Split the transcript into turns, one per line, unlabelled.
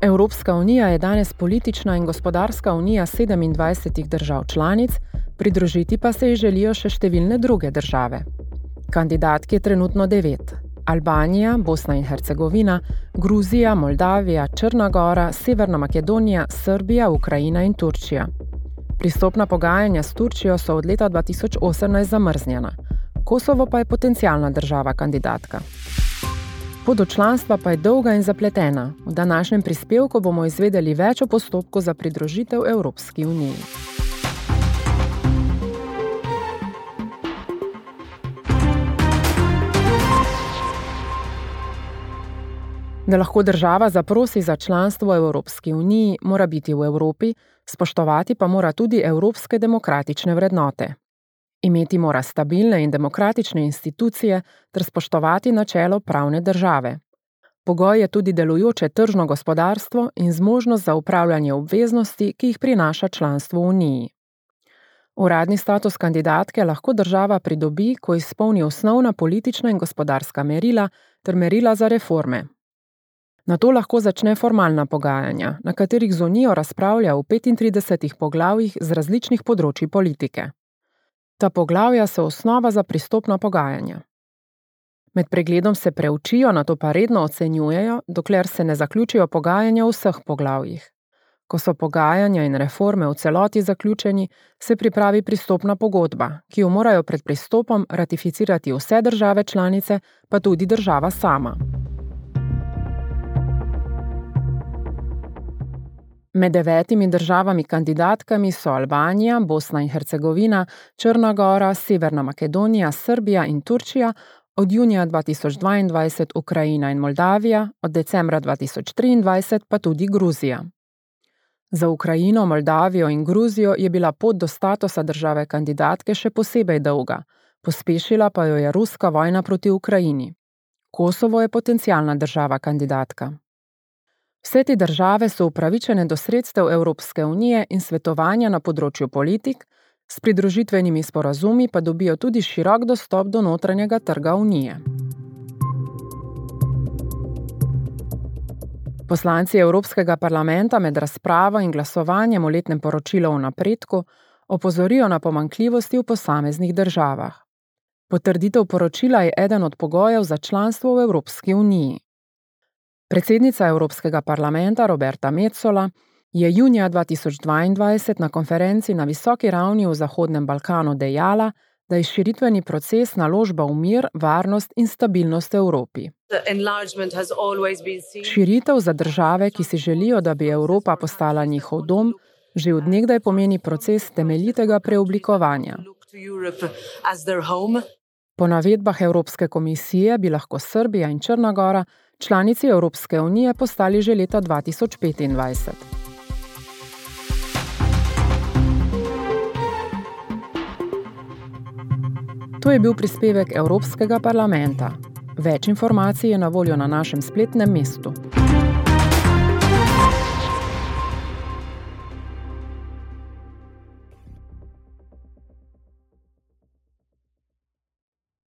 Evropska unija je danes politična in gospodarska unija 27 držav članic, pridružiti pa se ji želijo še številne druge države. Kandidatki je trenutno devet: Albanija, Bosna in Hercegovina, Gruzija, Moldavija, Črna Gora, Severna Makedonija, Srbija, Ukrajina in Turčija. Pristopna pogajanja s Turčijo so od leta 2018 zamrznjena. Kosovo pa je potencijalna država kandidatka. Pot do članstva pa je dolga in zapletena. V današnjem prispevku bomo izvedeli več o postopku za pridružitev Evropski uniji. Da lahko država zaprosi za članstvo v Evropski uniji, mora biti v Evropi, spoštovati pa mora tudi evropske demokratične vrednote. Imeti mora stabilne in demokratične institucije ter spoštovati načelo pravne države. Pogoj je tudi delujoče tržno gospodarstvo in zmožnost za upravljanje obveznosti, ki jih prinaša članstvo v Uniji. Uradni status kandidatke lahko država pridobi, ko izpolni osnovna politična in gospodarska merila ter merila za reforme. Na to lahko začne formalna pogajanja, na katerih z Unijo razpravlja v 35 poglavjih z različnih področji politike. Ta poglavja so osnova za pristopna pogajanja. Med pregledom se preučijo, na to pa redno ocenjujejo, dokler se ne zaključijo pogajanja v vseh poglavjih. Ko so pogajanja in reforme v celoti zaključeni, se pripravi pristopna pogodba, ki jo morajo pred pristopom ratificirati vse države članice, pa tudi država sama. Med devetimi državami kandidatkami so Albanija, Bosna in Hercegovina, Črna Gora, Severna Makedonija, Srbija in Turčija, od junija 2022 Ukrajina in Moldavija, od decembra 2023 pa tudi Gruzija. Za Ukrajino, Moldavijo in Gruzijo je bila pot do statusa države kandidatke še posebej dolga, pospešila pa jo je ruska vojna proti Ukrajini. Kosovo je potencijalna država kandidatka. Vse te države so upravičene do sredstev Evropske unije in svetovanja na področju politik, s pridružitvenimi sporazumi pa dobijo tudi širok dostop do notranjega trga unije. Poslanci Evropskega parlamenta med razpravo in glasovanjem o letnem poročilu o napredku opozorijo na pomankljivosti v posameznih državah. Potrditev poročila je eden od pogojev za članstvo v Evropski uniji. Predsednica Evropskega parlamenta Roberta Metzola je junija 2022 na konferenci na visoki ravni v Zahodnem Balkanu dejala, da je širitveni proces naložba v mir, varnost in stabilnost Evropi. Širitev za države, ki si želijo, da bi Evropa postala njihov dom, že odnegdaj pomeni proces temeljitega preoblikovanja. Po navedbah Evropske komisije bi lahko Srbija in Črna Gora članici Evropske unije postali že leta 2025. To je bil prispevek Evropskega parlamenta. Več informacij je na voljo na našem spletnem mestu.